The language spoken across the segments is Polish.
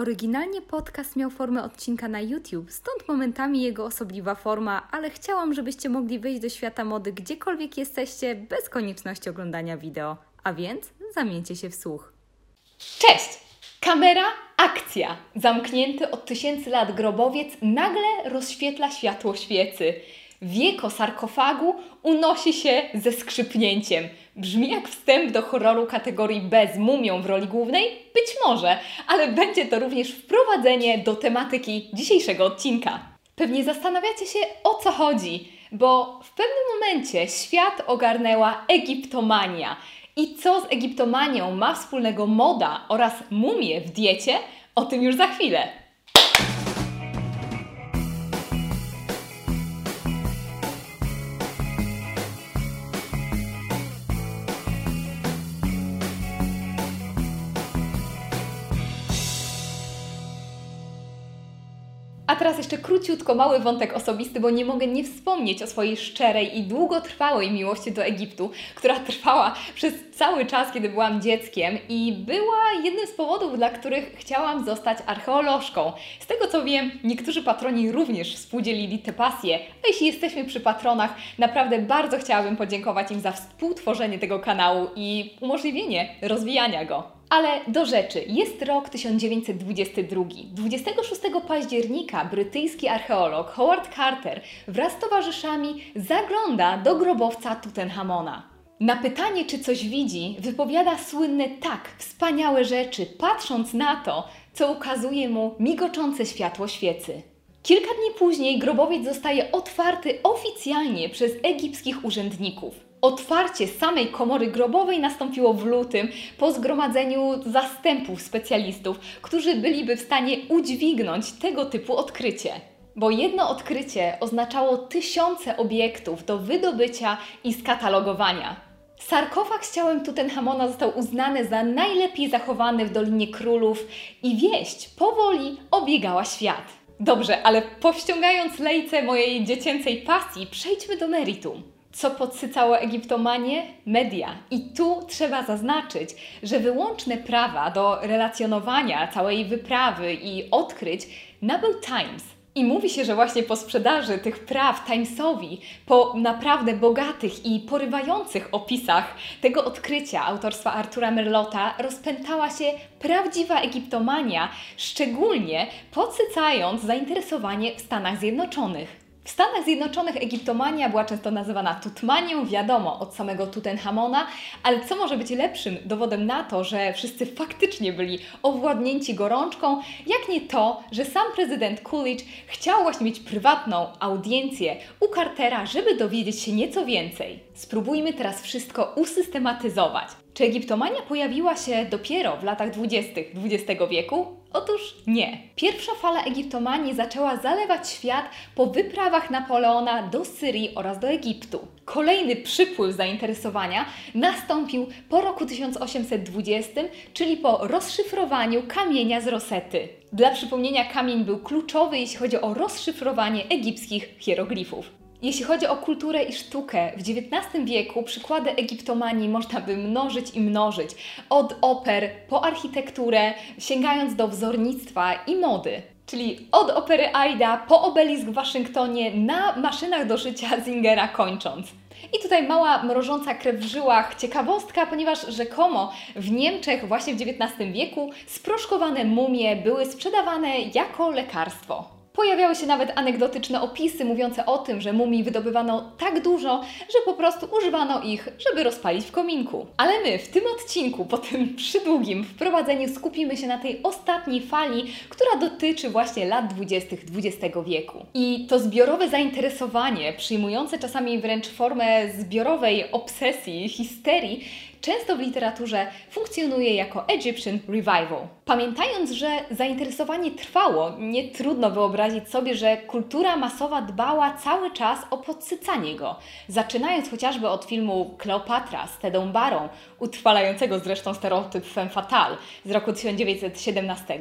Oryginalnie podcast miał formę odcinka na YouTube, stąd momentami jego osobliwa forma, ale chciałam, żebyście mogli wyjść do świata mody gdziekolwiek jesteście, bez konieczności oglądania wideo. A więc zamieńcie się w słuch. Cześć! Kamera, akcja! Zamknięty od tysięcy lat grobowiec nagle rozświetla światło świecy. Wieko sarkofagu unosi się ze skrzypnięciem. Brzmi jak wstęp do horroru kategorii B z mumią w roli głównej? Być może, ale będzie to również wprowadzenie do tematyki dzisiejszego odcinka. Pewnie zastanawiacie się o co chodzi, bo w pewnym momencie świat ogarnęła egiptomania. I co z egiptomanią ma wspólnego moda oraz mumie w diecie? O tym już za chwilę. Teraz jeszcze króciutko mały wątek osobisty, bo nie mogę nie wspomnieć o swojej szczerej i długotrwałej miłości do Egiptu, która trwała przez cały czas, kiedy byłam dzieckiem i była jednym z powodów, dla których chciałam zostać archeolożką. Z tego co wiem, niektórzy patroni również współdzielili tę pasję, a jeśli jesteśmy przy patronach, naprawdę bardzo chciałabym podziękować im za współtworzenie tego kanału i umożliwienie rozwijania go. Ale do rzeczy. Jest rok 1922. 26 października brytyjski archeolog Howard Carter wraz z towarzyszami zagląda do grobowca Tutenchamona. Na pytanie, czy coś widzi, wypowiada słynne tak, wspaniałe rzeczy, patrząc na to, co ukazuje mu migoczące światło świecy. Kilka dni później grobowiec zostaje otwarty oficjalnie przez egipskich urzędników. Otwarcie samej komory grobowej nastąpiło w lutym po zgromadzeniu zastępów specjalistów, którzy byliby w stanie udźwignąć tego typu odkrycie. Bo jedno odkrycie oznaczało tysiące obiektów do wydobycia i skatalogowania. Sarkofag z ciałem Tutenchamona został uznany za najlepiej zachowany w Dolinie Królów i wieść powoli obiegała świat. Dobrze, ale powściągając lejce mojej dziecięcej pasji, przejdźmy do meritum. Co podsycało egiptomanię? Media. I tu trzeba zaznaczyć, że wyłączne prawa do relacjonowania całej wyprawy i odkryć nabył Times. I mówi się, że właśnie po sprzedaży tych praw Timesowi, po naprawdę bogatych i porywających opisach tego odkrycia autorstwa Artura Merlota, rozpętała się prawdziwa egiptomania, szczególnie podsycając zainteresowanie w Stanach Zjednoczonych. W Stanach Zjednoczonych egiptomania była często nazywana tutmanią, wiadomo, od samego Tutenchamona, ale co może być lepszym dowodem na to, że wszyscy faktycznie byli owładnięci gorączką, jak nie to, że sam prezydent Coolidge chciał właśnie mieć prywatną audiencję u Cartera, żeby dowiedzieć się nieco więcej. Spróbujmy teraz wszystko usystematyzować. Czy egiptomania pojawiła się dopiero w latach 20. XX wieku? Otóż nie. Pierwsza fala egiptomanii zaczęła zalewać świat po wyprawach Napoleona do Syrii oraz do Egiptu. Kolejny przypływ zainteresowania nastąpił po roku 1820, czyli po rozszyfrowaniu kamienia z Rosety. Dla przypomnienia, kamień był kluczowy, jeśli chodzi o rozszyfrowanie egipskich hieroglifów. Jeśli chodzi o kulturę i sztukę, w XIX wieku przykłady egiptomanii można by mnożyć i mnożyć. Od oper po architekturę, sięgając do wzornictwa i mody. Czyli od opery Aida po obelisk w Waszyngtonie na maszynach do szycia Zingera kończąc. I tutaj mała mrożąca krew w żyłach ciekawostka, ponieważ rzekomo w Niemczech właśnie w XIX wieku sproszkowane mumie były sprzedawane jako lekarstwo. Pojawiały się nawet anegdotyczne opisy mówiące o tym, że mumii wydobywano tak dużo, że po prostu używano ich, żeby rozpalić w kominku. Ale my w tym odcinku, po tym przydługim wprowadzeniu, skupimy się na tej ostatniej fali, która dotyczy właśnie lat 20. XX wieku. I to zbiorowe zainteresowanie, przyjmujące czasami wręcz formę zbiorowej obsesji, histerii, często w literaturze funkcjonuje jako Egyptian Revival. Pamiętając, że zainteresowanie trwało, nie trudno wyobrazić sobie, że kultura masowa dbała cały czas o podsycanie go, zaczynając chociażby od filmu Kleopatra z Tedą Barą, utrwalającego zresztą stereotyp femme fatale z roku 1917,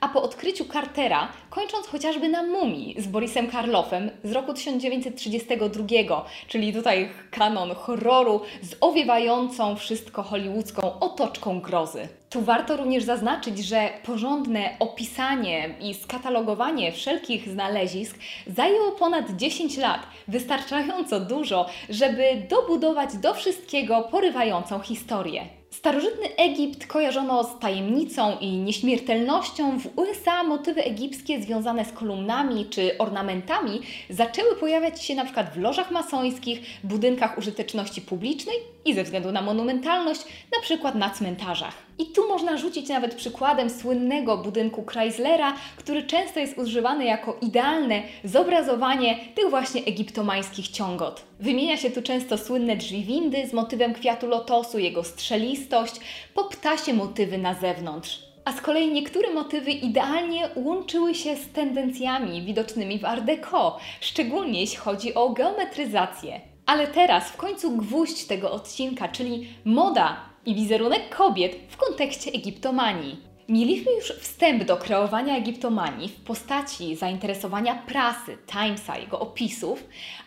a po odkryciu Cartera, kończąc chociażby na Mumii z Borisem Karloffem z roku 1932, czyli tutaj kanon horroru z owiewającą wszystko wszystko hollywoodzką otoczką grozy. Tu warto również zaznaczyć, że porządne opisanie i skatalogowanie wszelkich znalezisk zajęło ponad 10 lat, wystarczająco dużo, żeby dobudować do wszystkiego porywającą historię. Starożytny Egipt kojarzono z tajemnicą i nieśmiertelnością. W USA motywy egipskie związane z kolumnami czy ornamentami zaczęły pojawiać się na przykład w lożach masońskich, budynkach użyteczności publicznej i ze względu na monumentalność, na przykład na cmentarzach. I tu można rzucić nawet przykładem słynnego budynku Chryslera, który często jest używany jako idealne zobrazowanie tych właśnie egiptomańskich ciągot. Wymienia się tu często słynne drzwi windy z motywem kwiatu lotosu, jego strzelistość, po ptasie motywy na zewnątrz. A z kolei niektóre motywy idealnie łączyły się z tendencjami widocznymi w Art Deco, szczególnie jeśli chodzi o geometryzację. Ale teraz w końcu gwóźdź tego odcinka, czyli moda i wizerunek kobiet w kontekście egiptomanii. Mieliśmy już wstęp do kreowania egiptomanii w postaci zainteresowania prasy, Timesa, jego opisów,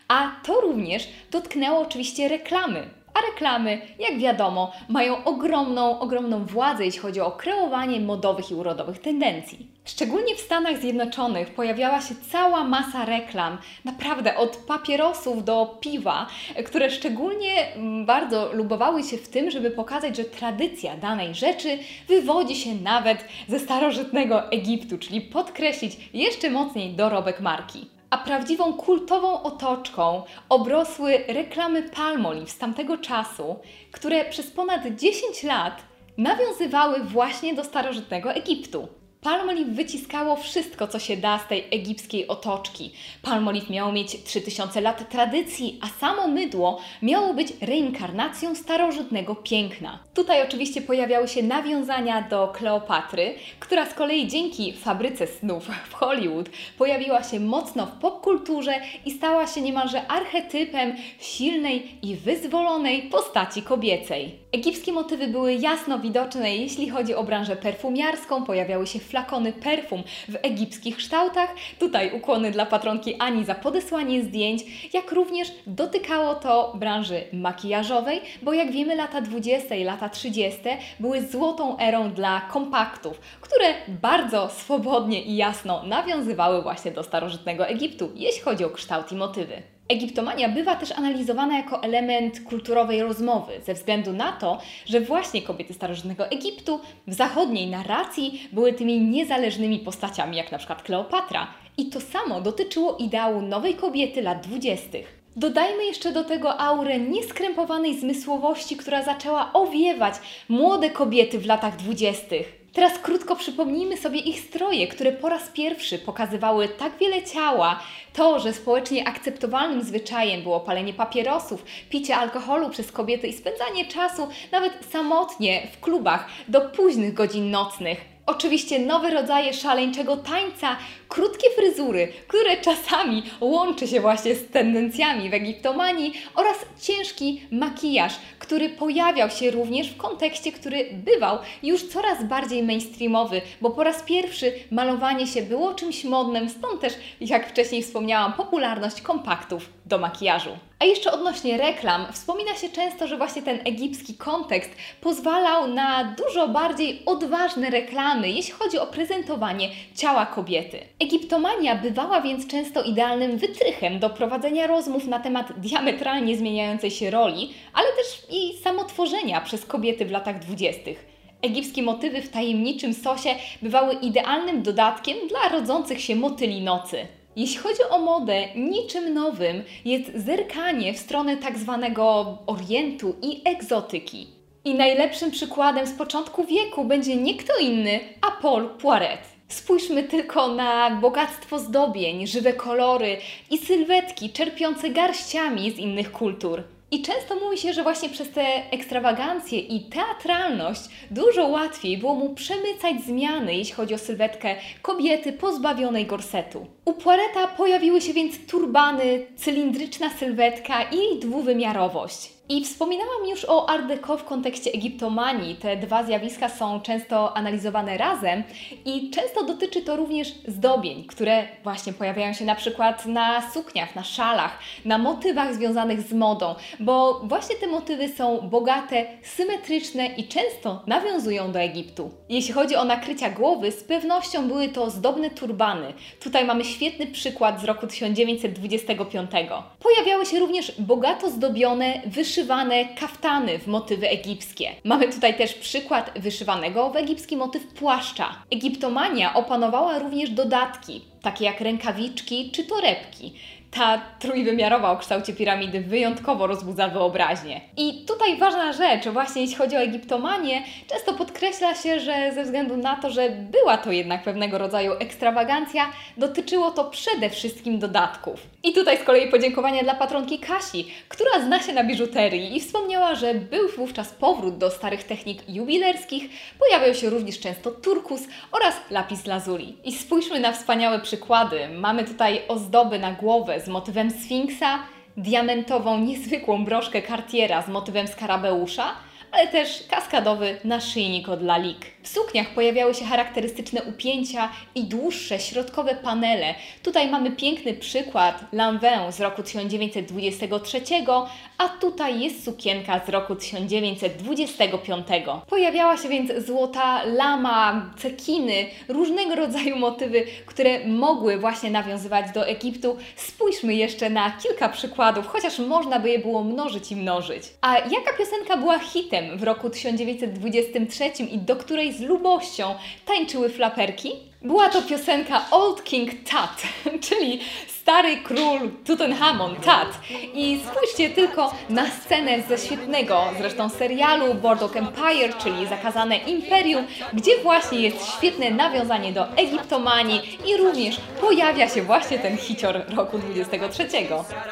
a to również dotknęło oczywiście reklamy, a reklamy, jak wiadomo, mają ogromną, ogromną władzę, jeśli chodzi o kreowanie modowych i urodowych tendencji. Szczególnie w Stanach Zjednoczonych pojawiała się cała masa reklam, naprawdę od papierosów do piwa, które szczególnie mm, bardzo lubowały się w tym, żeby pokazać, że tradycja danej rzeczy wywodzi się nawet ze starożytnego Egiptu, czyli podkreślić jeszcze mocniej dorobek marki a prawdziwą kultową otoczką obrosły reklamy Palmolive z tamtego czasu, które przez ponad 10 lat nawiązywały właśnie do starożytnego Egiptu. Palmolive wyciskało wszystko, co się da z tej egipskiej otoczki. Palmolive miało mieć 3000 lat tradycji, a samo mydło miało być reinkarnacją starożytnego piękna. Tutaj oczywiście pojawiały się nawiązania do Kleopatry, która z kolei dzięki fabryce snów w Hollywood pojawiła się mocno w popkulturze i stała się niemalże archetypem silnej i wyzwolonej postaci kobiecej. Egipskie motywy były jasno widoczne, jeśli chodzi o branżę perfumiarską. Pojawiały się flakony perfum w egipskich kształtach. Tutaj ukłony dla patronki Ani za podesłanie zdjęć, jak również dotykało to branży makijażowej, bo jak wiemy lata 20. i lata 30. były złotą erą dla kompaktów, które bardzo swobodnie i jasno nawiązywały właśnie do starożytnego Egiptu, jeśli chodzi o kształt i motywy. Egiptomania bywa też analizowana jako element kulturowej rozmowy, ze względu na to, że właśnie kobiety starożytnego Egiptu w zachodniej narracji były tymi niezależnymi postaciami, jak na przykład Kleopatra. I to samo dotyczyło ideału nowej kobiety lat dwudziestych. Dodajmy jeszcze do tego aurę nieskrępowanej zmysłowości, która zaczęła owiewać młode kobiety w latach dwudziestych. Teraz krótko przypomnijmy sobie ich stroje, które po raz pierwszy pokazywały tak wiele ciała, to, że społecznie akceptowalnym zwyczajem było palenie papierosów, picie alkoholu przez kobiety i spędzanie czasu nawet samotnie w klubach do późnych godzin nocnych. Oczywiście nowe rodzaje szaleńczego tańca, krótkie fryzury, które czasami łączy się właśnie z tendencjami w egiptomanii oraz ciężki makijaż, który pojawiał się również w kontekście, który bywał już coraz bardziej mainstreamowy, bo po raz pierwszy malowanie się było czymś modnym, stąd też, jak wcześniej wspomniałam, popularność kompaktów do makijażu. A jeszcze odnośnie reklam, wspomina się często, że właśnie ten egipski kontekst pozwalał na dużo bardziej odważne reklamy, jeśli chodzi o prezentowanie ciała kobiety. Egiptomania bywała więc często idealnym wytrychem do prowadzenia rozmów na temat diametralnie zmieniającej się roli, ale też i samotworzenia przez kobiety w latach dwudziestych. Egipskie motywy w tajemniczym sosie bywały idealnym dodatkiem dla rodzących się motyli nocy. Jeśli chodzi o modę, niczym nowym jest zerkanie w stronę tak zwanego Orientu i egzotyki. I najlepszym przykładem z początku wieku będzie nie kto inny, a Paul Poiret. Spójrzmy tylko na bogactwo zdobień, żywe kolory i sylwetki czerpiące garściami z innych kultur. I często mówi się, że właśnie przez te ekstrawagancje i teatralność dużo łatwiej było mu przemycać zmiany, jeśli chodzi o sylwetkę kobiety pozbawionej gorsetu. U Poireta pojawiły się więc turbany, cylindryczna sylwetka i dwuwymiarowość. I wspominałam już o Art Deco w kontekście egiptomanii. Te dwa zjawiska są często analizowane razem i często dotyczy to również zdobień, które właśnie pojawiają się na przykład na sukniach, na szalach, na motywach związanych z modą, bo właśnie te motywy są bogate, symetryczne i często nawiązują do Egiptu. Jeśli chodzi o nakrycia głowy, z pewnością były to zdobne turbany. Tutaj mamy świetny przykład z roku 1925. Pojawiały się również bogato zdobione, wyszywane kaftany w motywy egipskie. Mamy tutaj też przykład wyszywanego w egipski motyw płaszcza. Egiptomania opanowała również dodatki, takie jak rękawiczki czy torebki ta trójwymiarowa o kształcie piramidy wyjątkowo rozbudza wyobraźnię. I tutaj ważna rzecz, właśnie jeśli chodzi o egiptomanię, często podkreśla się, że ze względu na to, że była to jednak pewnego rodzaju ekstrawagancja, dotyczyło to przede wszystkim dodatków. I tutaj z kolei podziękowania dla patronki Kasi, która zna się na biżuterii i wspomniała, że był wówczas powrót do starych technik jubilerskich, pojawiał się również często turkus oraz lapis lazuli. I spójrzmy na wspaniałe przykłady. Mamy tutaj ozdoby na głowę, z motywem Sfinksa, diamentową, niezwykłą broszkę Cartiera z motywem skarabeusza, ale też kaskadowy naszyjnik od Lalik. W sukniach pojawiały się charakterystyczne upięcia i dłuższe środkowe panele. Tutaj mamy piękny przykład Lanvin z roku 1923, a tutaj jest sukienka z roku 1925. Pojawiała się więc złota lama, cekiny, różnego rodzaju motywy, które mogły właśnie nawiązywać do Egiptu. Spójrzmy jeszcze na kilka przykładów, chociaż można by je było mnożyć i mnożyć. A jaka piosenka była hitem w roku 1923 i do której z lubością tańczyły flaperki? Była to piosenka Old King Tut, czyli stary król Tutankhamon, Tut. I spójrzcie tylko na scenę ze świetnego zresztą serialu Boardwalk Empire, czyli Zakazane Imperium, gdzie właśnie jest świetne nawiązanie do egiptomanii i również pojawia się właśnie ten hicior roku 23.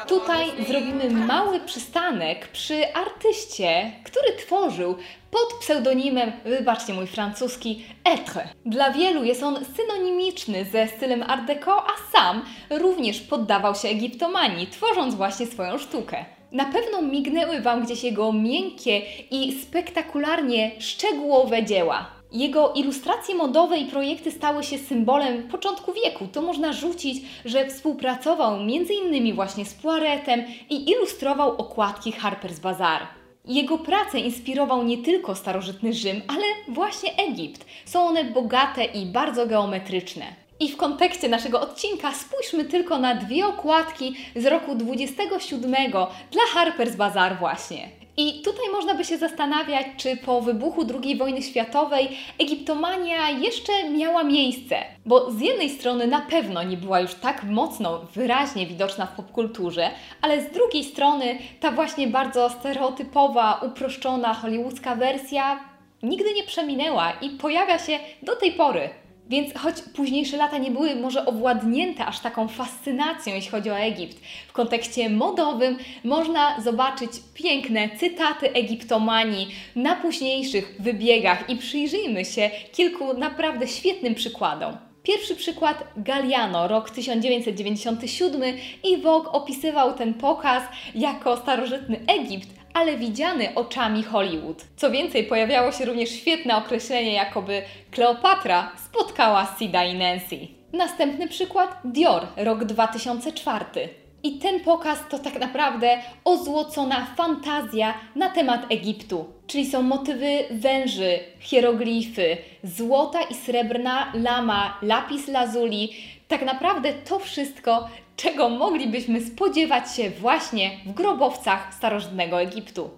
Tutaj zrobimy mały przystanek przy artyście, który tworzył pod pseudonimem, wybaczcie mój francuski, être. Dla wielu jest on synonimiczny ze stylem Art Deco, a sam również poddawał się egiptomanii, tworząc właśnie swoją sztukę. Na pewno mignęły Wam gdzieś jego miękkie i spektakularnie szczegółowe dzieła. Jego ilustracje modowe i projekty stały się symbolem początku wieku. To można rzucić, że współpracował m.in. właśnie z Poiretem i ilustrował okładki Harper's Bazaar. Jego pracę inspirował nie tylko starożytny Rzym, ale właśnie Egipt. Są one bogate i bardzo geometryczne. I w kontekście naszego odcinka spójrzmy tylko na dwie okładki z roku 27 dla Harper's Bazaar właśnie. I tutaj można by się zastanawiać, czy po wybuchu II wojny światowej egiptomania jeszcze miała miejsce. Bo z jednej strony na pewno nie była już tak mocno, wyraźnie widoczna w popkulturze, ale z drugiej strony ta właśnie bardzo stereotypowa, uproszczona hollywoodzka wersja nigdy nie przeminęła i pojawia się do tej pory. Więc choć późniejsze lata nie były może owładnięte aż taką fascynacją, jeśli chodzi o Egipt, w kontekście modowym można zobaczyć piękne cytaty egiptomanii na późniejszych wybiegach i przyjrzyjmy się kilku naprawdę świetnym przykładom. Pierwszy przykład Galliano, rok 1997 i Vogue opisywał ten pokaz jako starożytny Egipt, ale widziany oczami Hollywood. Co więcej, pojawiało się również świetne określenie, jakoby Kleopatra spotkała Sida i Nancy. Następny przykład Dior, rok 2004. I ten pokaz to tak naprawdę ozłocona fantazja na temat Egiptu. Czyli są motywy węży, hieroglify, złota i srebrna lama, lapis lazuli. Tak naprawdę to wszystko czego moglibyśmy spodziewać się właśnie w grobowcach starożytnego Egiptu.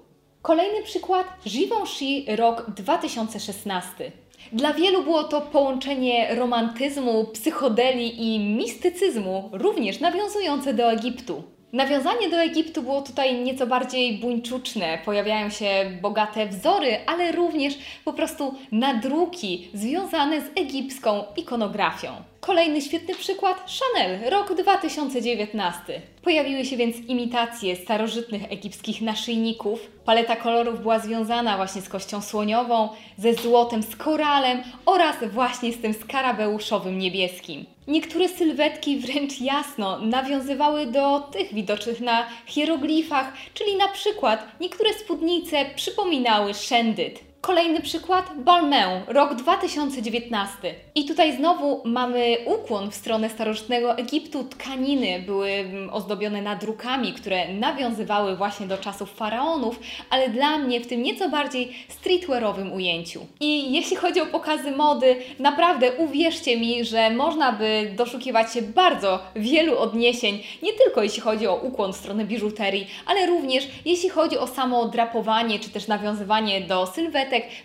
Kolejny przykład Givenchy rok 2016. Dla wielu było to połączenie romantyzmu, psychodeli i mistycyzmu, również nawiązujące do Egiptu. Nawiązanie do Egiptu było tutaj nieco bardziej buńczuczne. Pojawiają się bogate wzory, ale również po prostu nadruki związane z egipską ikonografią. Kolejny świetny przykład Chanel, rok 2019. Pojawiły się więc imitacje starożytnych egipskich naszyjników. Paleta kolorów była związana właśnie z kością słoniową, ze złotem, z koralem oraz właśnie z tym skarabeuszowym niebieskim. Niektóre sylwetki wręcz jasno nawiązywały do tych widocznych na hieroglifach, czyli na przykład niektóre spódnice przypominały szendyt. Kolejny przykład, Balmain, rok 2019. I tutaj znowu mamy ukłon w stronę starożytnego Egiptu. Tkaniny były mm, ozdobione nadrukami, które nawiązywały właśnie do czasów faraonów, ale dla mnie w tym nieco bardziej streetwearowym ujęciu. I jeśli chodzi o pokazy mody, naprawdę uwierzcie mi, że można by doszukiwać się bardzo wielu odniesień, nie tylko jeśli chodzi o ukłon w stronę biżuterii, ale również jeśli chodzi o samo drapowanie, czy też nawiązywanie do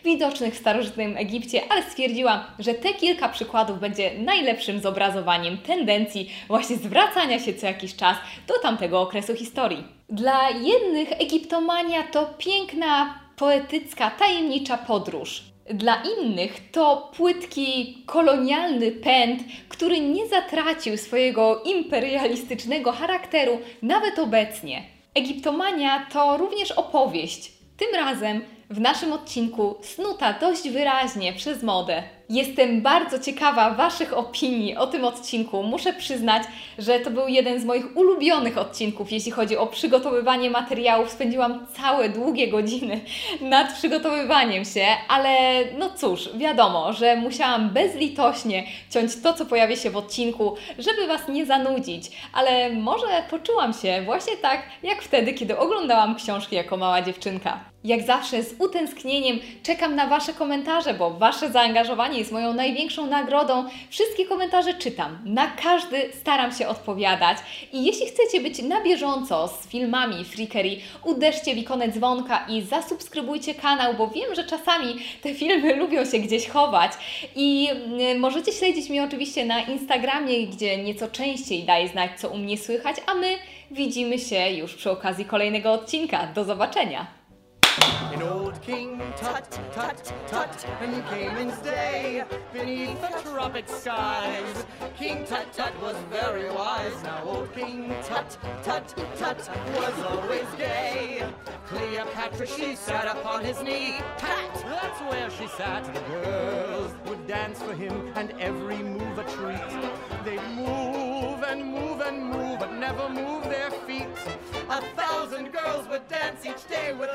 widocznych w starożytnym Egipcie, ale stwierdziłam, że te kilka przykładów będzie najlepszym zobrazowaniem tendencji właśnie zwracania się co jakiś czas do tamtego okresu historii. Dla jednych Egiptomania to piękna, poetycka, tajemnicza podróż. Dla innych to płytki, kolonialny pęd, który nie zatracił swojego imperialistycznego charakteru nawet obecnie. Egiptomania to również opowieść, tym razem w naszym odcinku snuta dość wyraźnie przez modę. Jestem bardzo ciekawa Waszych opinii o tym odcinku. Muszę przyznać, że to był jeden z moich ulubionych odcinków, jeśli chodzi o przygotowywanie materiałów. Spędziłam całe długie godziny nad przygotowywaniem się, ale no cóż, wiadomo, że musiałam bezlitośnie ciąć to, co pojawia się w odcinku, żeby Was nie zanudzić. Ale może poczułam się właśnie tak, jak wtedy, kiedy oglądałam książki jako mała dziewczynka. Jak zawsze z utęsknieniem czekam na Wasze komentarze, bo Wasze zaangażowanie jest moją największą nagrodą. Wszystkie komentarze czytam, na każdy staram się odpowiadać. I jeśli chcecie być na bieżąco z filmami Freakery, uderzcie w ikonę dzwonka i zasubskrybujcie kanał, bo wiem, że czasami te filmy lubią się gdzieś chować. I y, możecie śledzić mnie oczywiście na Instagramie, gdzie nieco częściej daję znać, co u mnie słychać, a my widzimy się już przy okazji kolejnego odcinka. Do zobaczenia! In old King Tut, Tut, Tut, and Cayman's day, beneath the tropic skies, King Tut, Tut was very wise. Now old King Tut, Tut, Tut was always gay. Cleopatra, she sat upon his knee, pat, that's where she sat. The girls would dance for him, and every move a treat. They'd move and move and move, but never move their feet. A thousand girls would dance each day with